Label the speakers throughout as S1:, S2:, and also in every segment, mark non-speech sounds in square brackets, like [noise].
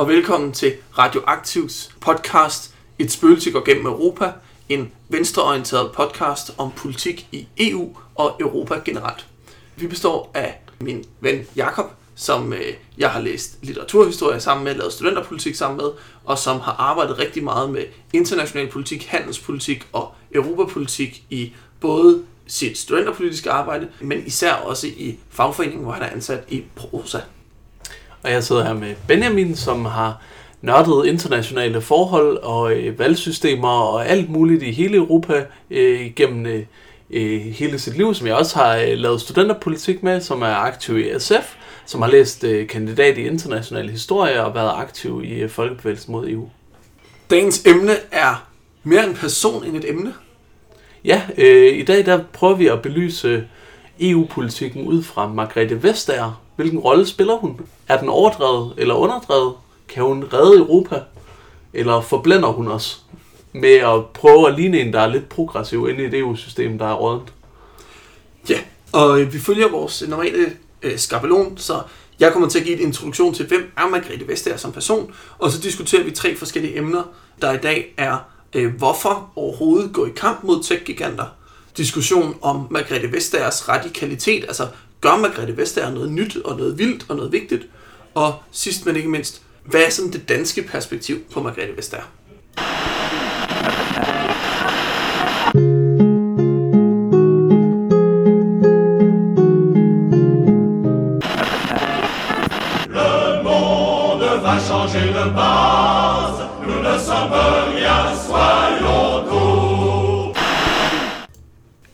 S1: Og velkommen til Radioaktivs podcast Et spøgelse går gennem Europa, en venstreorienteret podcast om politik i EU og Europa generelt. Vi består af min ven Jakob, som øh, jeg har læst litteraturhistorie sammen med, lavet studenterpolitik sammen med, og som har arbejdet rigtig meget med international politik, handelspolitik og europapolitik i både sit studenterpolitiske arbejde, men især også i fagforeningen, hvor han er ansat i Prosa.
S2: Og jeg sidder her med Benjamin, som har nørdet internationale forhold og øh, valgsystemer og alt muligt i hele Europa øh, gennem øh, øh, hele sit liv, som jeg også har øh, lavet studenterpolitik med, som er aktiv i SF, som har læst øh, kandidat i international historie og været aktiv i øh, Folkebevægelsen mod EU.
S1: Dagens emne er mere en person end et emne.
S2: Ja, øh, i dag der prøver vi at belyse EU-politikken ud fra Margrethe Vestager. Hvilken rolle spiller hun? Er den overdrevet eller underdrevet? Kan hun redde Europa? Eller forblænder hun os med at prøve at ligne en, der er lidt progressiv inde i det EU-system, der er rådent?
S1: Ja, og øh, vi følger vores normale øh, skabelon, så jeg kommer til at give et introduktion til, hvem er Margrethe Vestager som person, og så diskuterer vi tre forskellige emner, der i dag er, øh, hvorfor overhovedet gå i kamp mod tech-giganter, diskussion om Margrethe Vestagers radikalitet, altså gør Margrethe Vestager noget nyt og noget vildt og noget vigtigt, og sidst men ikke mindst, hvad er sådan det danske perspektiv på Margrethe Vestager?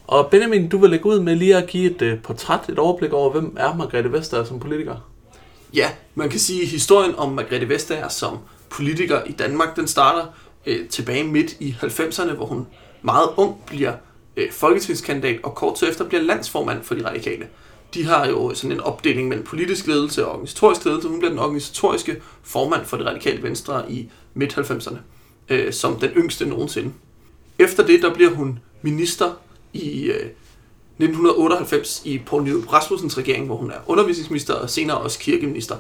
S2: Og Benjamin, du vil lægge ud med lige at give et øh, portræt, et overblik over, hvem er Margrethe Vestager som politiker?
S1: Ja, man kan sige, at historien om Margrethe Vestager som politiker i Danmark, den starter øh, tilbage midt i 90'erne, hvor hun meget ung bliver øh, folketingskandidat, og kort efter bliver landsformand for de radikale. De har jo sådan en opdeling mellem politisk ledelse og organisatorisk ledelse. Hun bliver den organisatoriske formand for det radikale venstre i midt-90'erne, øh, som den yngste nogensinde. Efter det, der bliver hun minister i øh, 1998 i Poul Nyrup Rasmussens regering, hvor hun er undervisningsminister og senere også kirkeminister.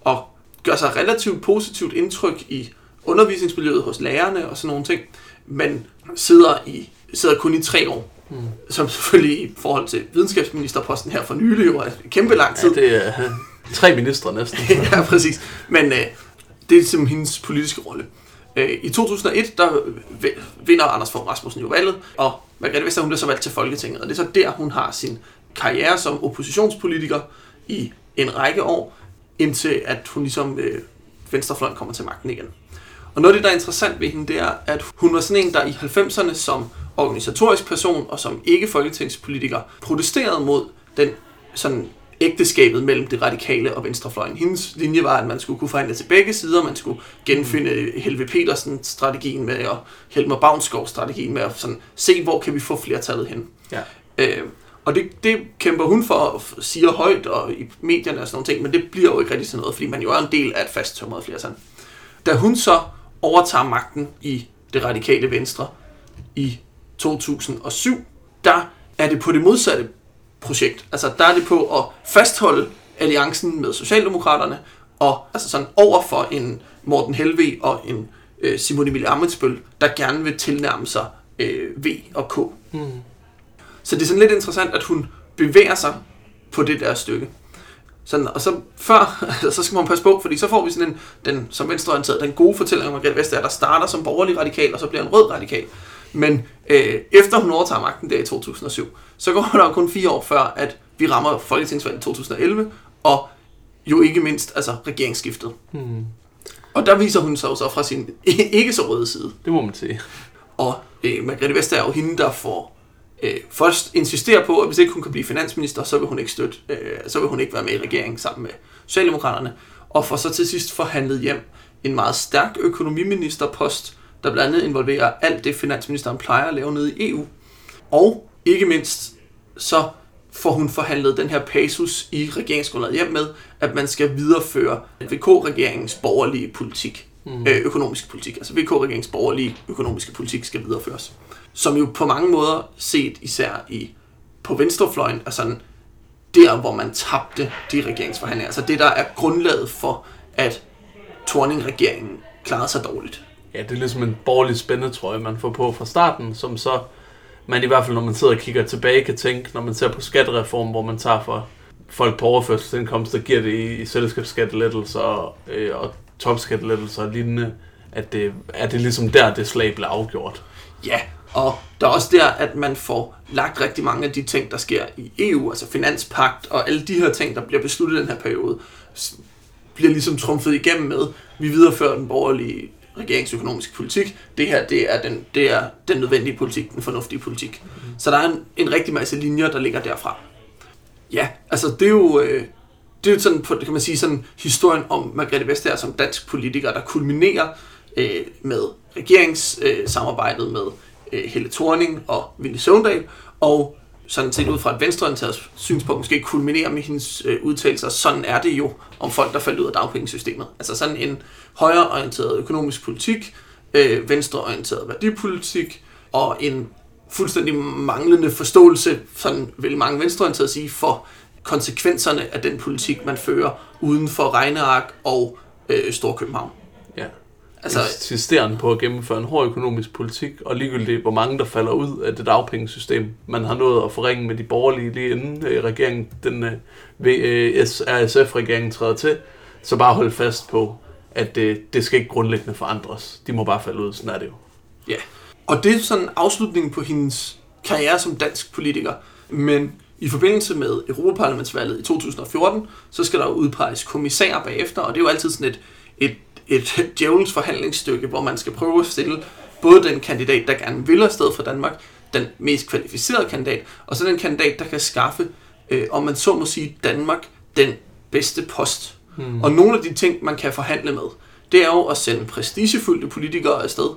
S1: Og gør sig relativt positivt indtryk i undervisningsmiljøet hos lærerne og sådan nogle ting, men sidder, i, sidder kun i tre år. Mm. Som selvfølgelig i forhold til videnskabsministerposten her for nylig jo er kæmpe lang tid.
S2: Ja, det er øh, tre ministre næsten. [laughs]
S1: ja, præcis. Men øh, det er simpelthen hendes politiske rolle. Øh, I 2001, der vinder Anders Fogh Rasmussen jo valget, og Margrethe Vestager, hun bliver så valgt til Folketinget, og det er så der, hun har sin karriere som oppositionspolitiker i en række år, indtil at hun ligesom øh, venstrefløjen kommer til magten igen. Og noget af det, der er interessant ved hende, det er, at hun var sådan en, der i 90'erne som organisatorisk person og som ikke-folketingspolitiker protesterede mod den sådan ægteskabet mellem det radikale og venstrefløjen. Hendes linje var, at man skulle kunne forhandle til begge sider, man skulle genfinde Helve Petersen-strategien med, og Helmer Bavnsgaard-strategien med at sådan, se, hvor kan vi få flertallet hen.
S2: Ja.
S1: Øh, og det, det kæmper hun for og siger højt og i medierne og sådan nogle ting, men det bliver jo ikke rigtig til noget, fordi man jo er en del af et fasttømret flertal. Da hun så overtager magten i det radikale venstre i 2007, der er det på det modsatte projekt. Altså der er det på at fastholde alliancen med Socialdemokraterne, og altså sådan over for en Morten Helve og en øh, Simon Emil Amitsbøl, der gerne vil tilnærme sig øh, V og K.
S2: Mm.
S1: Så det er sådan lidt interessant, at hun bevæger sig på det der stykke. Sådan, og så før, [laughs] så skal man passe på, fordi så får vi sådan en, den, som venstreorienteret, den gode fortælling om Margrethe Vestager, der starter som borgerlig radikal, og så bliver en rød radikal. Men øh, efter hun overtager magten der i 2007, så går der jo kun fire år før, at vi rammer folketingsvalget i 2011, og jo ikke mindst altså regeringsskiftet.
S2: Hmm.
S1: Og der viser hun sig jo så fra sin [laughs] ikke så røde side.
S2: Det må man sige.
S1: Og øh, Margrethe Vestager er jo hende, der får øh, først insisterer på, at hvis ikke hun kan blive finansminister, så vil hun ikke støtte, øh, så vil hun ikke være med i regeringen sammen med Socialdemokraterne. Og får så til sidst forhandlet hjem en meget stærk økonomiministerpost, der blandt andet involverer alt det, finansministeren plejer at lave nede i EU. Og ikke mindst, så får hun forhandlet den her pasus i regeringsgrundlaget hjem med, at man skal videreføre VK-regeringens borgerlige politik, mm. øh, økonomiske politik. Altså VK-regeringens borgerlige økonomiske politik skal videreføres. Som jo på mange måder set især i på venstrefløjen er sådan der, hvor man tabte de regeringsforhandlinger. Altså det, der er grundlaget for, at Torning-regeringen klarede sig dårligt.
S2: Ja, det er ligesom en borgerlig spændetrøje, man får på fra starten, som så man i hvert fald, når man sidder og kigger tilbage, kan tænke, når man ser på skattereformen, hvor man tager for folk på overførselsindkomst, der giver det i, i selskabsskattelettelser øh, og topskattelettelser og lignende, at det, er det ligesom der, det slag bliver afgjort.
S1: Ja, og der er også der, at man får lagt rigtig mange af de ting, der sker i EU, altså finanspagt og alle de her ting, der bliver besluttet i den her periode, bliver ligesom trumfet igennem med, vi viderefører den borgerlige regeringsøkonomiske politik. Det her, det er den, det er den nødvendige politik, den fornuftige politik. Så der er en, en rigtig masse linjer, der ligger derfra. Ja, altså det er jo, øh, det er jo sådan, på, kan man sige, sådan historien om Margrethe Vestager som dansk politiker, der kulminerer øh, med regeringssamarbejdet øh, samarbejdet med øh, Helle Thorning og Ville Søvndal, og sådan set ud fra et venstreorienteret synspunkt måske kulminerer med hendes øh, udtalelser, sådan er det jo om folk, der falder ud af dagpengesystemet. Altså sådan en højreorienteret økonomisk politik, øh, venstreorienteret værdipolitik, og en fuldstændig manglende forståelse, sådan vil mange venstreorienterede sige, for konsekvenserne af den politik, man fører uden for Regneark og øh, Storkøbenhavn.
S2: Ja.
S1: Altså,
S2: insisterende på at gennemføre en hård økonomisk politik, og ligegyldigt hvor mange der falder ud af det dagpengesystem, man har nået at forringe med de borgerlige lige inden øh, regeringen, den øh, øh, RSF-regeringen træder til, så bare hold fast på, at øh, det skal ikke grundlæggende forandres. De må bare falde ud, sådan er det jo.
S1: Ja. Og det er sådan afslutningen på hendes karriere som dansk politiker. Men i forbindelse med Europaparlamentsvalget i 2014, så skal der jo udpeges kommissærer bagefter, og det er jo altid sådan et, et, et djævelens forhandlingsstykke, hvor man skal prøve at stille både den kandidat, der gerne vil afsted fra Danmark, den mest kvalificerede kandidat, og så den kandidat, der kan skaffe, øh, om man så må sige, Danmark den bedste post. Hmm. Og nogle af de ting, man kan forhandle med, det er jo at sende prestigefyldte politikere afsted.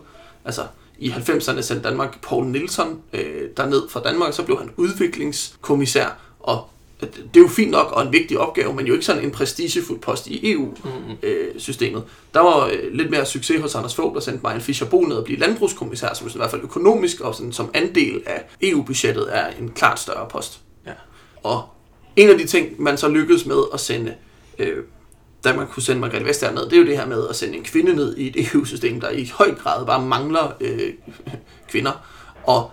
S1: Altså, i 90'erne sendte Danmark Poul Nielsen øh, derned fra Danmark, så blev han udviklingskommissær, og det er jo fint nok og en vigtig opgave, men jo ikke sådan en prestigefuld post i EU-systemet. Der var øh, lidt mere succes hos Anders Fogh, der sendte Marian Fischer Bo ned og blive landbrugskommissær, som i hvert fald økonomisk og sådan, som andel af EU-budgettet er en klart større post.
S2: Ja.
S1: Og en af de ting, man så lykkedes med at sende, øh, da man kunne sende Margrethe Vestager ned, det er jo det her med at sende en kvinde ned i et EU-system, der i høj grad bare mangler øh, [laughs] kvinder, og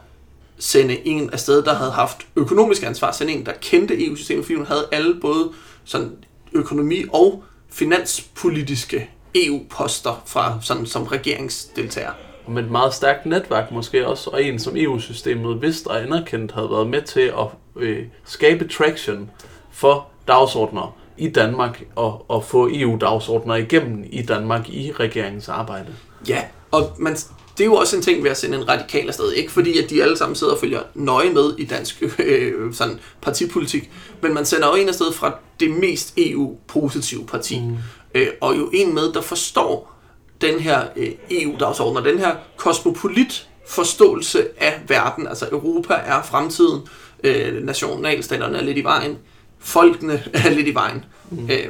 S1: sende en afsted, der havde haft økonomisk ansvar, sende en, der kendte EU-systemet, fordi hun havde alle både sådan økonomi- og finanspolitiske EU-poster fra, sådan, som regeringsdeltager.
S2: Med et meget stærkt netværk måske også, og en som EU-systemet vidst og anerkendt havde været med til at øh, skabe traction for dagsordner i Danmark og, og få EU-dagsordner igennem i Danmark i regeringens arbejde.
S1: Ja, og man, det er jo også en ting ved at sende en radikal afsted. Ikke fordi, at de alle sammen sidder og følger nøje med i dansk øh, sådan partipolitik, men man sender jo en afsted fra det mest EU-positive parti. Mm. Øh, og jo en med, der forstår den her øh, EU-dagsorden og den her kosmopolit forståelse af verden. Altså Europa er fremtiden, øh, nationalstaterne er lidt i vejen, folkene er lidt i vejen. Mm. Øh,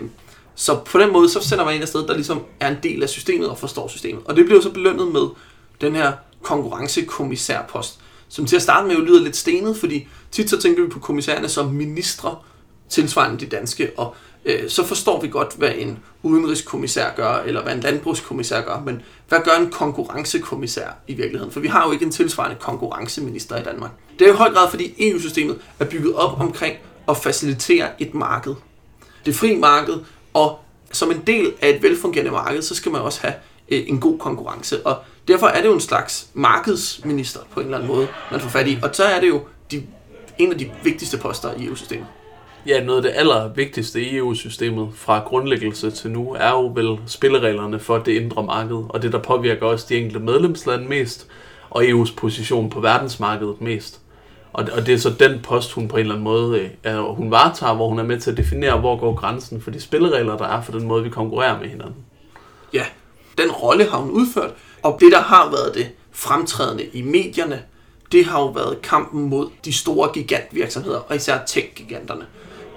S1: så på den måde, så sender man en afsted, der ligesom er en del af systemet og forstår systemet. Og det bliver så belønnet med den her konkurrencekommissærpost, som til at starte med jo lyder lidt stenet, fordi tit så tænker vi på kommissærerne som ministre, tilsvarende de danske, og øh, så forstår vi godt, hvad en udenrigskommissær gør, eller hvad en landbrugskommissær gør, men hvad gør en konkurrencekommissær i virkeligheden? For vi har jo ikke en tilsvarende konkurrenceminister i Danmark. Det er jo i høj grad, fordi EU-systemet er bygget op omkring at facilitere et marked. Det fri marked, og som en del af et velfungerende marked, så skal man også have øh, en god konkurrence. Og derfor er det jo en slags markedsminister på en eller anden måde, man får fat i. Og så er det jo de, en af de vigtigste poster i EU-systemet.
S2: Ja, noget af det allervigtigste i EU-systemet fra grundlæggelse til nu er jo vel spillereglerne for det indre marked, og det der påvirker også de enkelte medlemslande mest, og EU's position på verdensmarkedet mest. Og, og det er så den post, hun på en eller anden måde øh, hun varetager, hvor hun er med til at definere, hvor går grænsen for de spilleregler, der er for den måde, vi konkurrerer med hinanden.
S1: Ja, den rolle har hun udført, og det der har været det fremtrædende i medierne, det har jo været kampen mod de store gigantvirksomheder, og især tech-giganterne.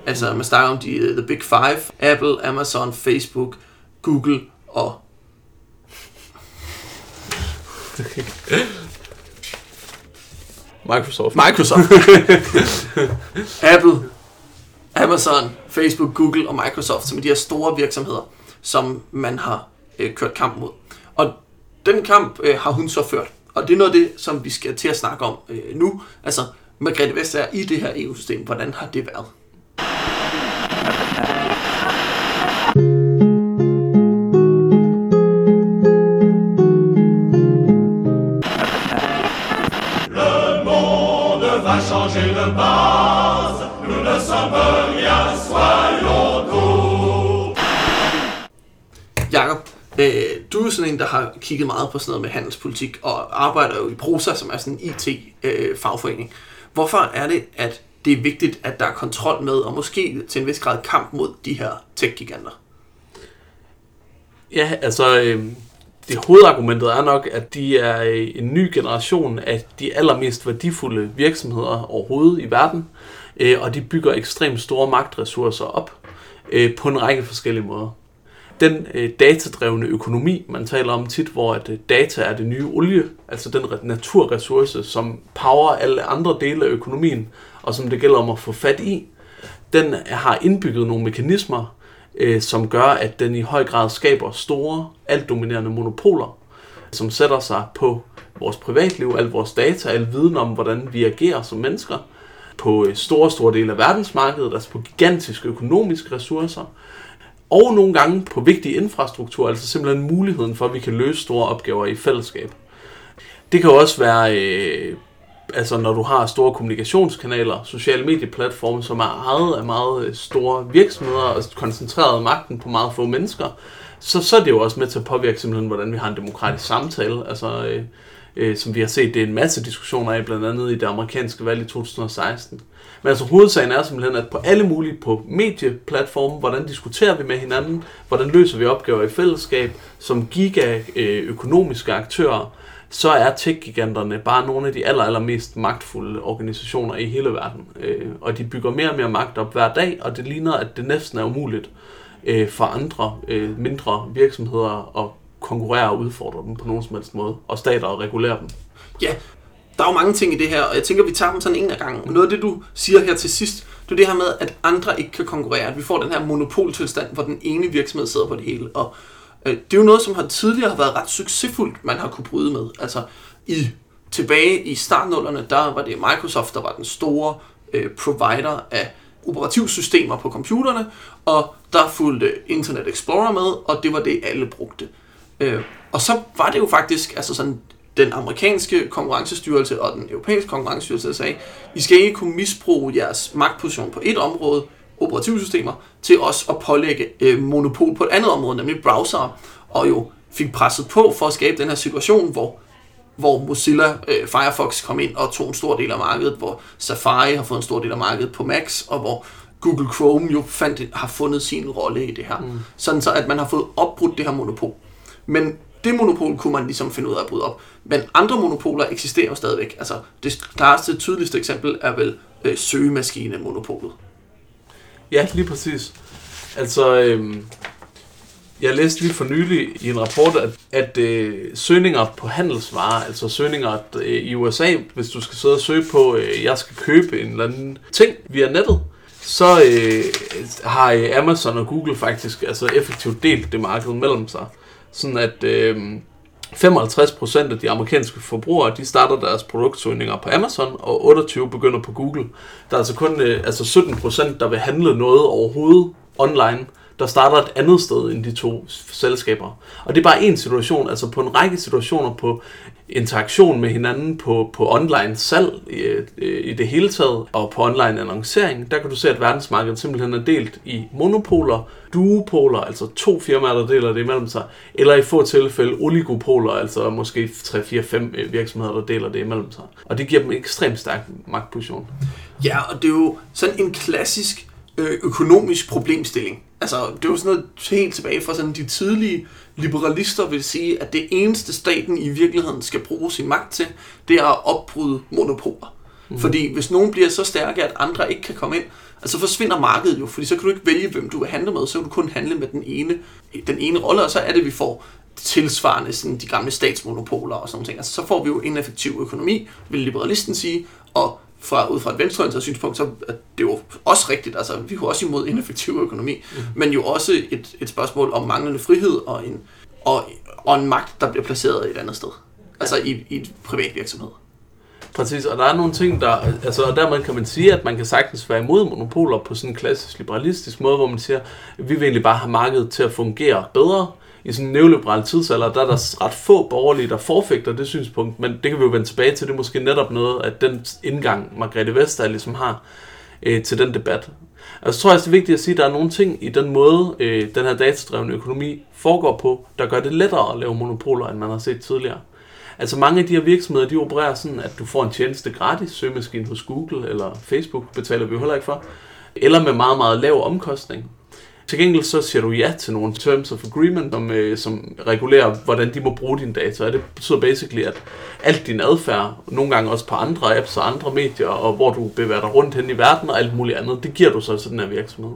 S1: Altså, man snakker om de uh, the big five, Apple, Amazon, Facebook, Google og
S2: Microsoft.
S1: Microsoft. [laughs] Apple, Amazon, Facebook, Google og Microsoft, som er de her store virksomheder, som man har øh, kørt kamp mod. Den kamp øh, har hun så ført. Og det er noget af det, som vi skal til at snakke om øh, nu. Altså, Margrethe Vestager i det her EU-system, hvordan har det været? Jo sådan en, der har kigget meget på sådan noget med handelspolitik, og arbejder jo i Prosa, som er sådan en IT-fagforening. Øh, Hvorfor er det, at det er vigtigt, at der er kontrol med, og måske til en vis grad kamp mod de her tech-giganter?
S2: Ja, altså, øh, det hovedargumentet er nok, at de er øh, en ny generation af de allermest værdifulde virksomheder overhovedet i verden, øh, og de bygger ekstremt store magtressourcer op øh, på en række forskellige måder. Den øh, datadrevne økonomi, man taler om tit, hvor at, øh, data er det nye olie, altså den naturressource, som power alle andre dele af økonomien, og som det gælder om at få fat i, den har indbygget nogle mekanismer, øh, som gør, at den i høj grad skaber store, altdominerende monopoler, som sætter sig på vores privatliv, al vores data, al viden om, hvordan vi agerer som mennesker, på øh, store, store dele af verdensmarkedet, altså på gigantiske økonomiske ressourcer, og nogle gange på vigtig infrastruktur, altså simpelthen muligheden for, at vi kan løse store opgaver i fællesskab. Det kan også være, øh, altså når du har store kommunikationskanaler, sociale medieplatforme, som er ejet af meget øh, store virksomheder og koncentreret magten på meget få mennesker, så, så er det jo også med til at påvirke simpelthen, hvordan vi har en demokratisk samtale. Altså, øh, øh, som vi har set, det er en masse diskussioner af, blandt andet i det amerikanske valg i 2016. Men altså hovedsagen er simpelthen, at på alle mulige på medieplatforme, hvordan diskuterer vi med hinanden, hvordan løser vi opgaver i fællesskab, som giga økonomiske aktører, så er tech-giganterne bare nogle af de aller, aller mest magtfulde organisationer i hele verden. Øh, og de bygger mere og mere magt op hver dag, og det ligner, at det næsten er umuligt øh, for andre øh, mindre virksomheder at konkurrere og udfordre dem på nogen som helst måde, og stater at regulere dem.
S1: Ja, der er jo mange ting i det her, og jeg tænker, vi tager dem sådan en af gangen. Noget af det, du siger her til sidst, det er det her med, at andre ikke kan konkurrere. At vi får den her monopoltilstand, hvor den ene virksomhed sidder på det hele. Og øh, det er jo noget, som har tidligere har været ret succesfuldt, man har kunne bryde med. Altså, i, tilbage i startnullerne, der var det Microsoft, der var den store øh, provider af operativsystemer på computerne, og der fulgte Internet Explorer med, og det var det, alle brugte. Øh, og så var det jo faktisk altså sådan, den amerikanske konkurrencestyrelse og den europæiske konkurrencestyrelse, sagde, I skal ikke kunne misbruge jeres magtposition på et område, operativsystemer, til også at pålægge øh, monopol på et andet område, nemlig browser, og jo fik presset på for at skabe den her situation, hvor hvor Mozilla øh, Firefox kom ind og tog en stor del af markedet, hvor Safari har fået en stor del af markedet på Macs, og hvor Google Chrome jo fandt, har fundet sin rolle i det her. Mm. Sådan så, at man har fået opbrudt det her monopol. Men det monopol kunne man ligesom finde ud af at bryde op. Men andre monopoler eksisterer jo stadigvæk. Altså, det klareste, tydeligste eksempel er vel øh, søgemaskinemonopolet.
S2: Ja, lige præcis. Altså, øhm, jeg læste lige for nylig i en rapport, at, at øh, søgninger på handelsvarer, altså søgninger øh, i USA, hvis du skal sidde og søge på, øh, jeg skal købe en eller anden ting via nettet, så øh, har øh, Amazon og Google faktisk altså effektivt delt det marked mellem sig. Sådan at øh, 55% af de amerikanske forbrugere, de starter deres produktsøgninger på Amazon, og 28 begynder på Google. Der er altså kun øh, altså 17%, der vil handle noget overhovedet online, der starter et andet sted end de to selskaber. Og det er bare en situation, altså på en række situationer på interaktion med hinanden på, på online salg i, øh, i det hele taget, og på online annoncering, der kan du se, at verdensmarkedet simpelthen er delt i monopoler, duopoler, altså to firmaer, der deler det imellem sig, eller i få tilfælde oligopoler, altså måske 3-4-5 øh, virksomheder, der deler det imellem sig. Og det giver dem en ekstremt stærk magtposition.
S1: Ja, og det er jo sådan en klassisk økonomisk problemstilling. Altså, det er jo sådan noget helt tilbage fra sådan de tidlige liberalister vil sige, at det eneste staten i virkeligheden skal bruge sin magt til, det er at opbryde monopoler. Mm. Fordi hvis nogen bliver så stærke, at andre ikke kan komme ind, altså forsvinder markedet jo, fordi så kan du ikke vælge, hvem du vil handle med, så kan du kun handle med den ene, den ene rolle, og så er det, vi får tilsvarende sådan de gamle statsmonopoler og sådan noget. Altså, så får vi jo en effektiv økonomi, vil liberalisten sige, og fra, ud fra et venstreorienteret synspunkt, så er det jo også rigtigt. Altså, vi er jo også imod ineffektiv økonomi, mm. men jo også et, et spørgsmål om manglende frihed og en, og, og en magt, der bliver placeret et andet sted. Altså i, i et privat virksomhed.
S2: Præcis, og der er nogle ting, der... Altså, og dermed kan man sige, at man kan sagtens være imod monopoler på sådan en klassisk liberalistisk måde, hvor man siger, at vi vil egentlig bare have markedet til at fungere bedre. I sådan en neoliberal tidsalder, der er der ret få borgerlige, der forfægter det synspunkt, men det kan vi jo vende tilbage til. Det er måske netop noget, at den indgang, Margrethe Vestager ligesom har øh, til den debat. Altså, så tror også, det er vigtigt at sige, at der er nogle ting i den måde, øh, den her datadrevne økonomi foregår på, der gør det lettere at lave monopoler, end man har set tidligere. Altså mange af de her virksomheder, de opererer sådan, at du får en tjeneste gratis, søgemaskinen hos Google eller Facebook betaler vi jo heller ikke for, eller med meget, meget lav omkostning. Til gengæld så siger du ja til nogle terms of agreement, som, øh, som regulerer, hvordan de må bruge dine data. Og det betyder basically, at alt din adfærd, nogle gange også på andre apps og andre medier, og hvor du bevæger dig rundt hen i verden og alt muligt andet, det giver du så til den her virksomhed.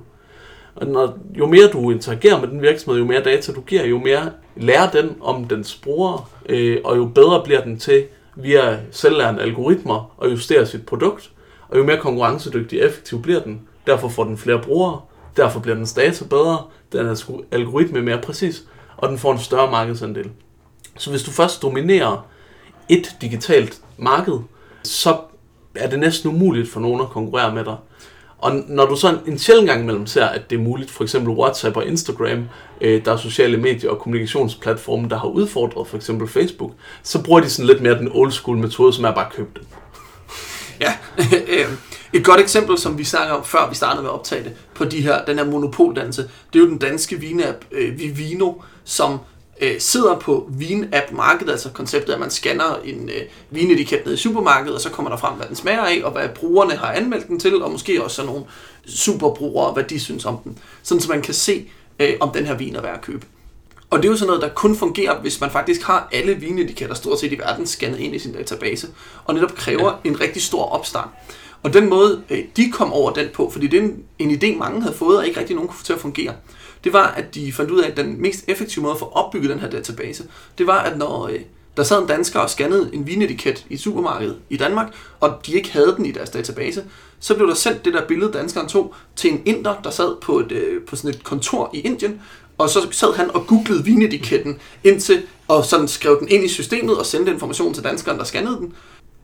S2: Og når, jo mere du interagerer med den virksomhed, jo mere data du giver, jo mere lærer den om dens brugere, øh, og jo bedre bliver den til via selvlærende algoritmer at justere sit produkt, og jo mere konkurrencedygtig og effektiv bliver den. Derfor får den flere brugere, derfor bliver dens data bedre, den er algoritme mere præcis, og den får en større markedsandel. Så hvis du først dominerer et digitalt marked, så er det næsten umuligt for nogen at konkurrere med dig. Og når du så en sjældent gang imellem ser, at det er muligt, for eksempel WhatsApp og Instagram, øh, der er sociale medier og kommunikationsplatforme, der har udfordret for eksempel Facebook, så bruger de sådan lidt mere den old school metode, som er bare købt.
S1: Ja, [laughs] øh, et godt eksempel, som vi snakker om, før vi startede med at optage det, på de her, den her monopoldannelse, det er jo den danske vinapp øh, Vivino, som øh, sidder på vin-app-markedet, altså konceptet, at man scanner en øh, vinetiket ned i supermarkedet, og så kommer der frem, hvad den smager af, og hvad brugerne har anmeldt den til, og måske også nogle superbrugere, hvad de synes om den. Sådan så man kan se, øh, om den her vin er værd at købe. Og det er jo sådan noget, der kun fungerer, hvis man faktisk har alle vinetiketter stort set i verden scannet ind i sin database, og netop kræver ja. en rigtig stor opstart. Og den måde, øh, de kom over den på, fordi det er en, en idé, mange havde fået, og ikke rigtig nogen kunne få til at fungere, det var, at de fandt ud af, at den mest effektive måde for at opbygge den her database, det var, at når øh, der sad en dansker og scannede en vinetiket i supermarkedet i Danmark, og de ikke havde den i deres database, så blev der sendt det der billede, danskeren tog, til en inder, der sad på, et, øh, på sådan et kontor i Indien, og så sad han og googlede vinetiketten indtil, og sådan skrev den ind i systemet og sendte information til danskeren, der scannede den.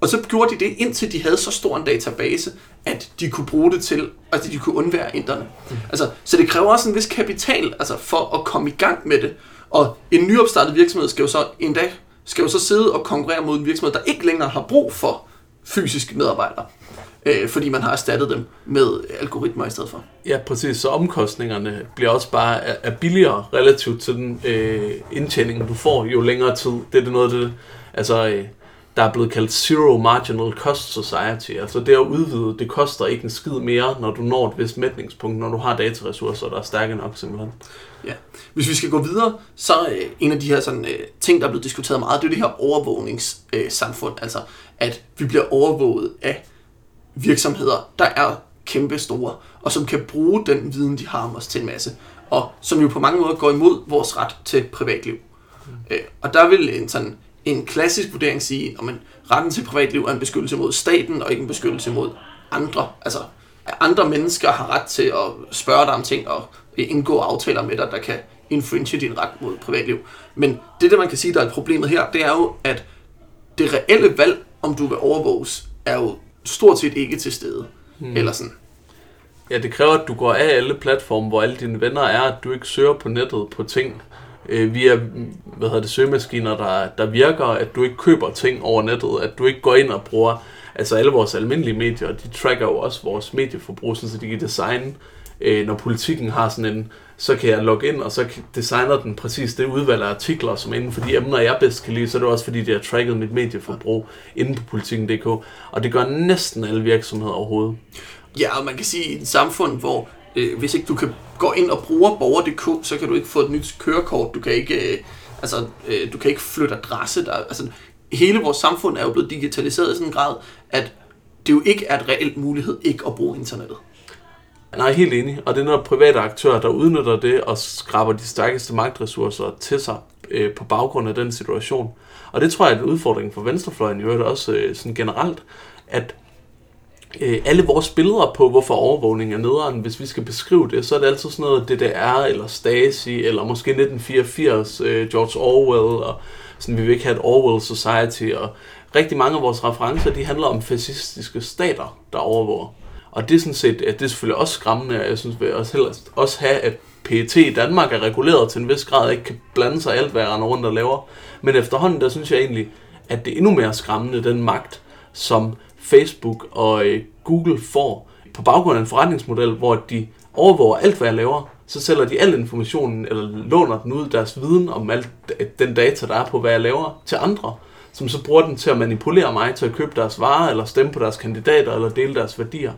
S1: Og så gjorde de det, indtil de havde så stor en database, at de kunne bruge det til, altså de kunne undvære inderne. Mm. Altså, så det kræver også en vis kapital altså, for at komme i gang med det. Og en nyopstartet virksomhed skal jo så en dag skal jo så sidde og konkurrere mod en virksomhed, der ikke længere har brug for fysiske medarbejdere, øh, fordi man har erstattet dem med algoritmer i stedet for.
S2: Ja, præcis. Så omkostningerne bliver også bare er billigere relativt til den øh, indtjening, du får jo længere tid. Det er det noget, det, altså, øh, der er blevet kaldt Zero Marginal Cost Society. Altså det at udvide, det koster ikke en skid mere, når du når et vist mætningspunkt, når du har dataressourcer, der er stærke nok simpelthen.
S1: Ja. Hvis vi skal gå videre, så øh, en af de her sådan, øh, ting, der er blevet diskuteret meget, det er det her overvågningssamfund. Øh, altså at vi bliver overvåget af virksomheder, der er kæmpe store, og som kan bruge den viden, de har om os til en masse, og som jo på mange måder går imod vores ret til privatliv. Mm. Øh, og der vil en sådan en klassisk vurdering sige, at man, retten til privatliv er en beskyttelse mod staten, og ikke en beskyttelse mod andre. Altså, at andre mennesker har ret til at spørge dig om ting, og indgå aftaler med dig, der kan infringe din ret mod privatliv. Men det, der man kan sige, der er problemet her, det er jo, at det reelle valg, om du vil overvåges, er jo stort set ikke til stede. Hmm. Eller sådan.
S2: Ja, det kræver, at du går af alle platforme, hvor alle dine venner er, at du ikke søger på nettet på ting, øh, via hvad hedder det, søgemaskiner, der, der virker, at du ikke køber ting over nettet, at du ikke går ind og bruger, altså alle vores almindelige medier, de tracker jo også vores medieforbrug, så de kan designe, øh, når politikken har sådan en, så kan jeg logge ind, og så designer den præcis det udvalg af artikler, som inden for de emner, jeg bedst kan lide, så er det også fordi, de har tracket mit medieforbrug inde på politikken.dk, og det gør næsten alle virksomheder overhovedet.
S1: Ja, og man kan sige, at i et samfund, hvor øh, hvis ikke du kan gå ind og bruge borger.dk, så kan du ikke få et nyt kørekort, du kan ikke, øh, altså, øh, du kan ikke flytte adresse. Der, altså, hele vores samfund er jo blevet digitaliseret i sådan en grad, at det jo ikke er et reelt mulighed ikke at bruge internettet.
S2: Nej, helt enig. Og det er når private aktører, der udnytter det og skraber de stærkeste magtressourcer til sig øh, på baggrund af den situation. Og det tror jeg er en udfordring for venstrefløjen i øvrigt også øh, sådan generelt, at øh, alle vores billeder på, hvorfor overvågning er nederen, hvis vi skal beskrive det, så er det altid sådan noget DDR, eller Stasi, eller måske 1984, øh, George Orwell, og sådan, vi vil ikke have et Orwell Society, og rigtig mange af vores referencer, de handler om fascistiske stater, der overvåger. Og det er sådan set, at det er selvfølgelig også skræmmende, og jeg synes, vi også helst også have, at PET i Danmark er reguleret til en vis grad, og ikke kan blande sig alt, hvad jeg rundt og laver. Men efterhånden, der synes jeg egentlig, at det er endnu mere skræmmende, den magt, som Facebook og øh, Google får på baggrund af en forretningsmodel, hvor de overvåger alt, hvad jeg laver, så sælger de al informationen, eller låner den ud deres viden om alt den data, der er på, hvad jeg laver, til andre, som så bruger den til at manipulere mig til at købe deres varer, eller stemme på deres kandidater, eller dele deres værdier.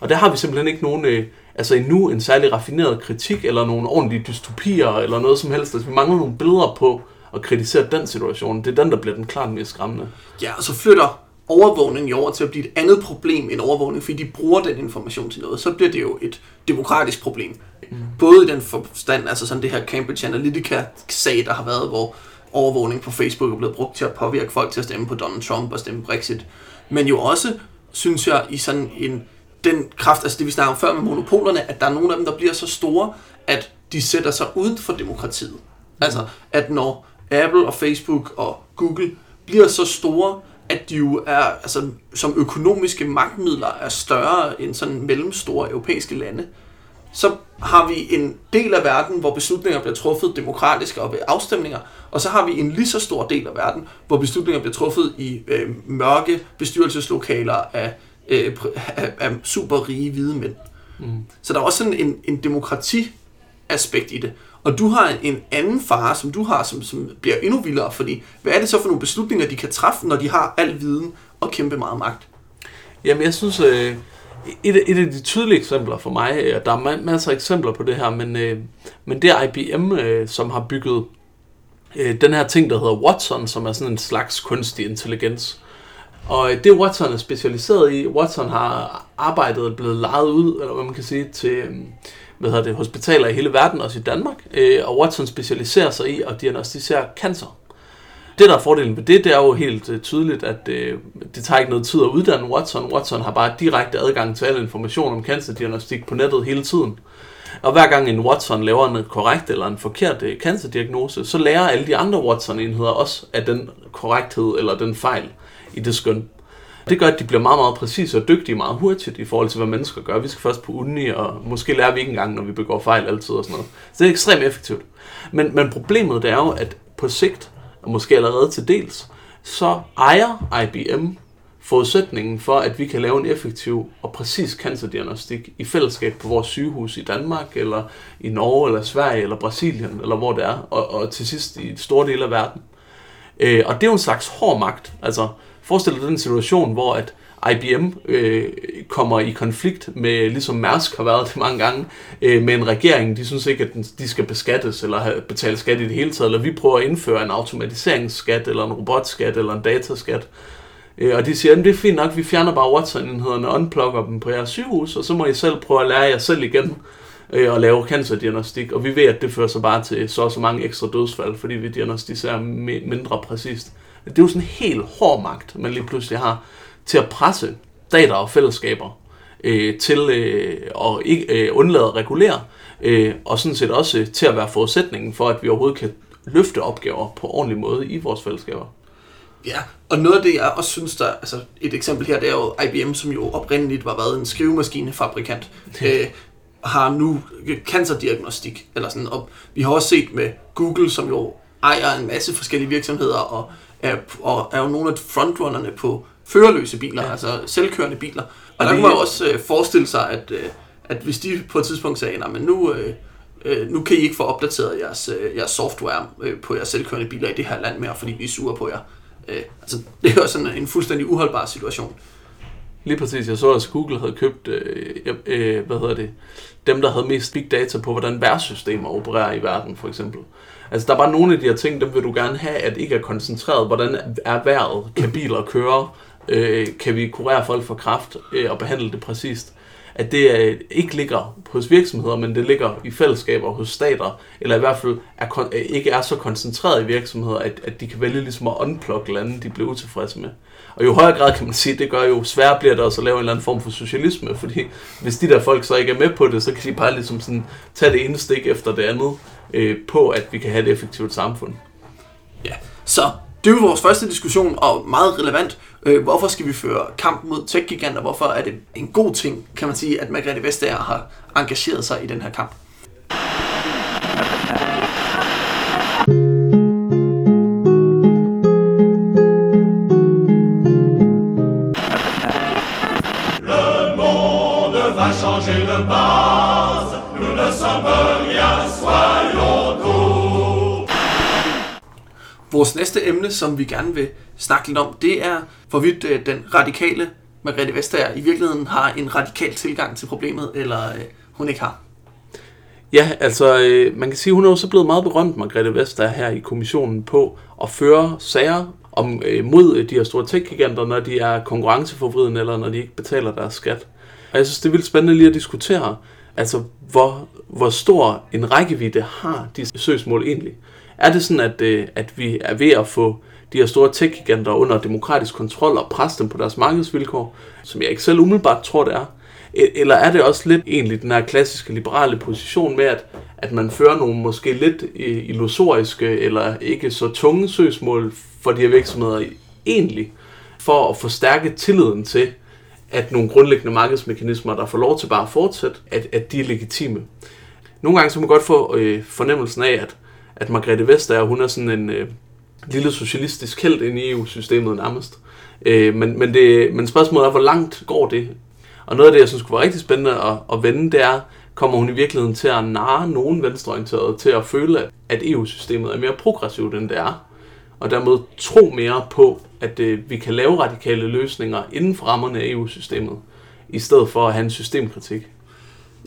S2: Og der har vi simpelthen ikke nogen, øh, altså endnu en særlig raffineret kritik, eller nogle ordentlige dystopier, eller noget som helst. Altså, vi mangler nogle billeder på at kritisere den situation. Det er den, der bliver den klart mest skræmmende.
S1: Ja, og så flytter overvågning jo over til at blive et andet problem end overvågning, fordi de bruger den information til noget. Så bliver det jo et demokratisk problem. Mm. Både i den forstand, altså sådan det her Cambridge Analytica-sag, der har været, hvor overvågning på Facebook er blevet brugt til at påvirke folk til at stemme på Donald Trump og stemme Brexit. Men jo også, synes jeg, i sådan en den kraft, altså det vi snakker om før med monopolerne, at der er nogle af dem, der bliver så store, at de sætter sig uden for demokratiet. Altså, at når Apple og Facebook og Google bliver så store, at de jo er, altså, som økonomiske magtmidler er større end sådan mellemstore europæiske lande, så har vi en del af verden, hvor beslutninger bliver truffet demokratisk og ved afstemninger, og så har vi en lige så stor del af verden, hvor beslutninger bliver truffet i øh, mørke bestyrelseslokaler af, øh, af, af super rige hvide mænd. Mm. Så der er også sådan en, en demokrati-aspekt i det. Og du har en anden far, som du har, som, som bliver endnu vildere, fordi hvad er det så for nogle beslutninger, de kan træffe, når de har al viden og kæmpe meget magt?
S2: Jamen, jeg synes, øh, et, et af de tydelige eksempler for mig, øh, og der er masser af eksempler på det her, men, øh, men det er IBM, øh, som har bygget øh, den her ting, der hedder Watson, som er sådan en slags kunstig intelligens. Og øh, det Watson er specialiseret i, Watson har arbejdet og blevet lejet ud, eller hvad man kan sige, til øh, hvad hedder det, hospitaler i hele verden, også i Danmark. Øh, og Watson specialiserer sig i at diagnostisere cancer. Det, der er fordelen ved det, det er jo helt øh, tydeligt, at øh, det tager ikke noget tid at uddanne Watson. Watson har bare direkte adgang til al information om cancerdiagnostik på nettet hele tiden. Og hver gang en Watson laver en korrekt eller en forkert øh, cancerdiagnose, så lærer alle de andre Watson-enheder også af den korrekthed eller den fejl i det skøn. Det gør, at de bliver meget, meget præcise og dygtige meget hurtigt i forhold til, hvad mennesker gør. Vi skal først på uni, og måske lærer vi ikke engang, når vi begår fejl altid og sådan noget. Så det er ekstremt effektivt. Men, men problemet det er jo, at på sigt, og måske allerede til dels, så ejer IBM forudsætningen for, at vi kan lave en effektiv og præcis cancerdiagnostik i fællesskab på vores sygehus i Danmark, eller i Norge, eller Sverige, eller Brasilien, eller hvor det er, og, og til sidst i store dele af verden. Øh, og det er jo en slags hård magt. Altså, forestil dig den situation, hvor at IBM øh, kommer i konflikt med, ligesom Mærsk har været det mange gange, øh, med en regering. De synes ikke, at den, de skal beskattes eller have, betale skat i det hele taget, eller vi prøver at indføre en automatiseringsskat, eller en robotskat, eller en dataskat. Øh, og de siger, at det er fint nok, vi fjerner bare Watson-enhederne og unplugger dem på jeres sygehus, og så må I selv prøve at lære jer selv igen øh, og lave cancerdiagnostik. Og vi ved, at det fører sig bare til så og så mange ekstra dødsfald, fordi vi diagnostiserer mindre præcist. Det er jo sådan en helt hård magt, man lige pludselig har til at presse stater og fællesskaber øh, til øh, at ikke øh, undlade at regulere, øh, og sådan set også øh, til at være forudsætningen for, at vi overhovedet kan løfte opgaver på ordentlig måde i vores fællesskaber.
S1: Ja, og noget af det, jeg også synes, der altså et eksempel her, det er jo IBM, som jo oprindeligt var været en skrivemaskinefabrikant, øh, har nu cancerdiagnostik, eller sådan, og vi har også set med Google, som jo ejer en masse forskellige virksomheder, og er, og er jo nogle af frontrunnerne på førerløse biler, ja. altså selvkørende biler. Og, og der kunne man også øh, forestille sig, at, øh, at hvis de på et tidspunkt sagde, men nu, øh, øh, nu kan I ikke få opdateret jeres, øh, jeres software øh, på jeres selvkørende biler i det her land mere, fordi vi er sure på jer. Øh, altså, [laughs] det er jo sådan en fuldstændig uholdbar situation.
S2: Lige præcis. Jeg så, at Google havde købt, øh, øh, hvad hedder det, dem, der havde mest big data på, hvordan værtssystemer opererer i verden, for eksempel. Altså, der er bare nogle af de her ting, dem vil du gerne have, at ikke er koncentreret. Hvordan er vejret? Kan biler køre? Øh, kan vi kurere folk for kraft øh, og behandle det præcist? at det øh, ikke ligger hos virksomheder, men det ligger i fællesskaber hos stater, eller i hvert fald er, kon- øh, ikke er så koncentreret i virksomheder, at, at de kan vælge ligesom at unplugge lande, de bliver utilfredse med. Og jo højere grad kan man sige, det gør jo sværere bliver det også at lave en eller anden form for socialisme, fordi hvis de der folk så ikke er med på det, så kan de bare ligesom sådan tage det ene stik efter det andet øh, på, at vi kan have et effektivt samfund.
S1: Ja, så det er jo vores første diskussion, og meget relevant. Øh, hvorfor skal vi føre kamp mod tech-giganter? Hvorfor er det en god ting, kan man sige, at Margrethe Vestager har engageret sig i den her kamp? Vores næste emne, som vi gerne vil snakke lidt om, det er, hvorvidt øh, den radikale Margrethe Vestager i virkeligheden har en radikal tilgang til problemet, eller øh, hun ikke har.
S2: Ja, altså øh, man kan sige, hun er jo så blevet meget berømt, Margrethe Vestager, her i kommissionen på at føre sager om, øh, mod øh, de her store tech-giganter, når de er konkurrenceforvridende, eller når de ikke betaler deres skat. Og jeg synes, det er vildt spændende lige at diskutere, altså hvor, hvor stor en rækkevidde har de søgsmål egentlig. Er det sådan, at, øh, at vi er ved at få de her store tech-giganter under demokratisk kontrol og presse dem på deres markedsvilkår, som jeg ikke selv umiddelbart tror, det er? E-, eller er det også lidt egentlig den her klassiske liberale position med, at, at man fører nogle måske lidt øh, illusoriske eller ikke så tunge søgsmål for de her virksomheder egentlig, for at forstærke tilliden til, at nogle grundlæggende markedsmekanismer, der får lov til bare at fortsætte, at, at de er legitime. Nogle gange så man godt få øh, fornemmelsen af, at, at Margrethe Vestager, hun er sådan en øh, lille socialistisk held ind i EU-systemet nærmest. Øh, men, men, det, men spørgsmålet er, hvor langt går det? Og noget af det, jeg synes kunne være rigtig spændende at, at vende, det er, kommer hun i virkeligheden til at narre nogen venstreorienterede til at føle, at EU-systemet er mere progressivt, end det er? Og dermed tro mere på, at øh, vi kan lave radikale løsninger inden for rammerne af EU-systemet, i stedet for at have en systemkritik.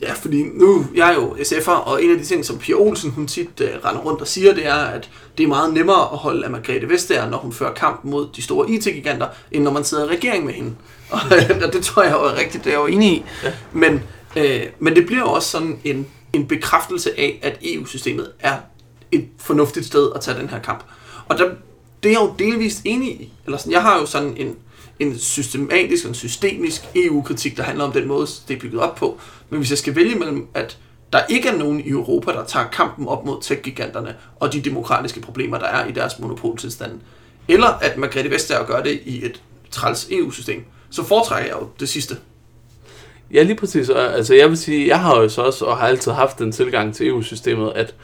S1: Ja, fordi nu, jeg er jo SF'er, og en af de ting, som Pia Olsen hun tit uh, render rundt og siger, det er, at det er meget nemmere at holde af Margrethe Vestager, når hun fører kamp mod de store IT-giganter, end når man sidder i regering med hende. [laughs] Og, og [laughs] det tror jeg jo er rigtigt, det er jeg jo enig i.
S2: Ja.
S1: Men, øh, men det bliver jo også sådan en, en bekræftelse af, at EU-systemet er et fornuftigt sted at tage den her kamp. Og der, det er jeg jo delvist enig i. Eller sådan, jeg har jo sådan en, en systematisk og en systemisk EU-kritik, der handler om den måde, det er bygget op på. Men hvis jeg skal vælge mellem, at der ikke er nogen i Europa, der tager kampen op mod tech-giganterne og de demokratiske problemer, der er i deres monopoltilstand, eller at Margrethe Vestager gør det i et træls EU-system, så foretrækker jeg jo det sidste.
S2: Ja, lige præcis. Altså, jeg vil sige, jeg har jo så også, og har altid haft den tilgang til EU-systemet, at,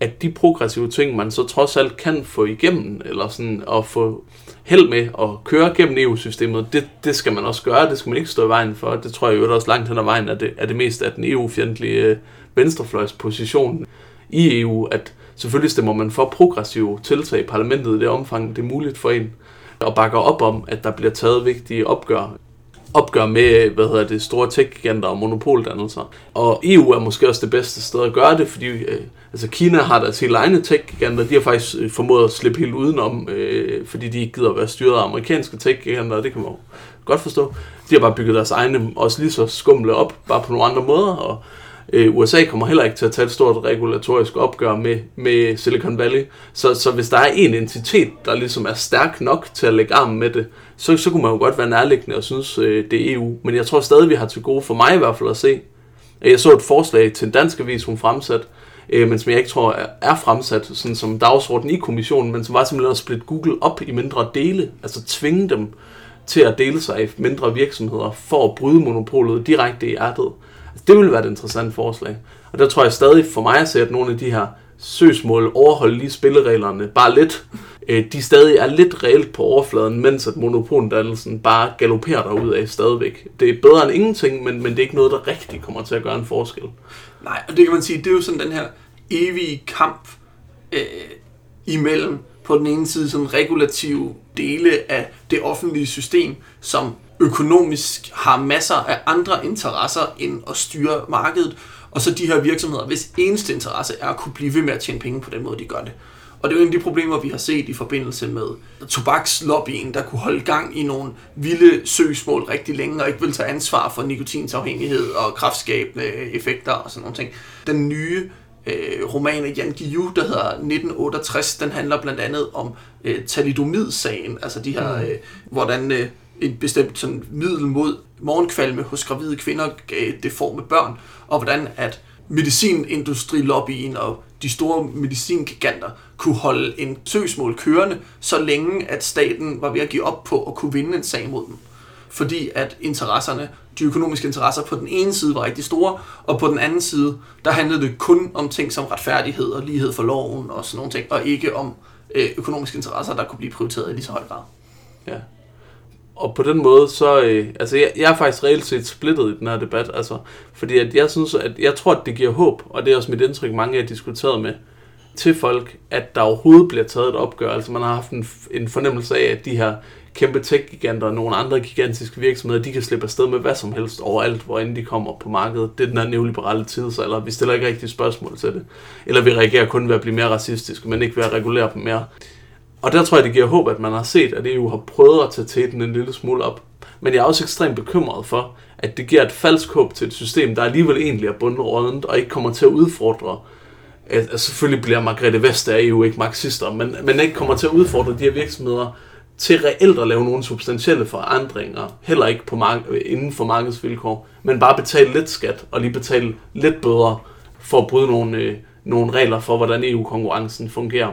S2: at de progressive ting, man så trods alt kan få igennem, eller sådan at få held med at køre gennem EU-systemet, det, det skal man også gøre, det skal man ikke stå i vejen for. Det tror jeg jo også langt hen ad vejen, at det, er det mest af den EU-fjendtlige øh, venstrefløjsposition i EU, at selvfølgelig stemmer man for progressive tiltag i parlamentet i det omfang, det er muligt for en, og bakker op om, at der bliver taget vigtige opgør opgør med, hvad hedder det, store tech-giganter og monopoldannelser. Og EU er måske også det bedste sted at gøre det, fordi øh, altså Kina har deres helt egne tech-giganter, de har faktisk øh, formået at slippe helt udenom, øh, fordi de ikke gider at være styret af amerikanske tech-giganter, og det kan man jo godt forstå. De har bare bygget deres egne, også lige så skumle op, bare på nogle andre måder, og øh, USA kommer heller ikke til at tage et stort regulatorisk opgør med, med Silicon Valley. Så, så hvis der er en entitet, der ligesom er stærk nok til at lægge armen med det, så, så kunne man jo godt være nærliggende og synes, øh, det er EU. Men jeg tror stadig, vi har til gode, for mig i hvert fald at se. Øh, jeg så et forslag til en dansk avis, hun fremsat, øh, men som jeg ikke tror er, fremsat sådan som dagsorden i kommissionen, men som var simpelthen at splitte Google op i mindre dele, altså tvinge dem til at dele sig i mindre virksomheder for at bryde monopolet direkte i hjertet. Det ville være et interessant forslag. Og der tror jeg stadig for mig at se, at nogle af de her søgsmål overholder lige spillereglerne bare lidt. Øh, de stadig er lidt reelt på overfladen, mens at monopoldannelsen bare galopperer derud af stadigvæk. Det er bedre end ingenting, men, men det er ikke noget, der rigtig kommer til at gøre en forskel.
S1: Nej, og det kan man sige, det er jo sådan den her evige kamp øh, imellem på den ene side sådan regulative dele af det offentlige system, som økonomisk har masser af andre interesser end at styre markedet, og så de her virksomheder, hvis eneste interesse er at kunne blive ved med at tjene penge på den måde, de gør det. Og det er jo en af de problemer, vi har set i forbindelse med tobakslobbyen, der kunne holde gang i nogle vilde søgsmål rigtig længe, og ikke vil tage ansvar for nikotinsafhængighed og kraftskabende effekter og sådan nogle ting. Den nye øh, roman af Jan Guillou, der hedder 1968, den handler blandt andet om øh, thalidomid-sagen, altså de her, øh, hvordan øh, en bestemt sådan, middel mod morgenkvalme hos gravide kvinder gav deforme børn, og hvordan at medicinindustri-lobbyen og de store medicingiganter kunne holde en søgsmål kørende, så længe at staten var ved at give op på at kunne vinde en sag mod dem. Fordi at interesserne, de økonomiske interesser på den ene side var rigtig store, og på den anden side, der handlede det kun om ting som retfærdighed og lighed for loven og sådan nogle ting, og ikke om øh, økonomiske interesser, der kunne blive prioriteret i lige så høj grad.
S2: Ja. Og på den måde, så, øh, altså jeg, jeg er faktisk reelt set splittet i den her debat, altså, fordi at jeg synes, at jeg tror, at det giver håb, og det er også mit indtryk, mange jeg har diskuteret med, til folk, at der overhovedet bliver taget et opgør. Altså man har haft en, en fornemmelse af, at de her kæmpe tech-giganter og nogle andre gigantiske virksomheder, de kan slippe afsted med hvad som helst overalt, hvor end de kommer på markedet. Det er den her neoliberale tidsalder. Vi stiller ikke rigtig spørgsmål til det. Eller vi reagerer kun ved at blive mere racistiske, men ikke ved at regulere dem mere. Og der tror jeg, det giver håb, at man har set, at EU har prøvet at tage tæten en lille smule op. Men jeg er også ekstremt bekymret for, at det giver et falsk håb til et system, der alligevel egentlig er bundrådent og ikke kommer til at udfordre at selvfølgelig bliver Margrethe Vestager EU ikke marxister, men, men ikke kommer til at udfordre de her virksomheder til reelt at lave nogle substantielle forandringer, heller ikke på mark- inden for markedsvilkår, men bare betale lidt skat og lige betale lidt bøder for at bryde nogle, øh, nogle regler for, hvordan EU-konkurrencen fungerer.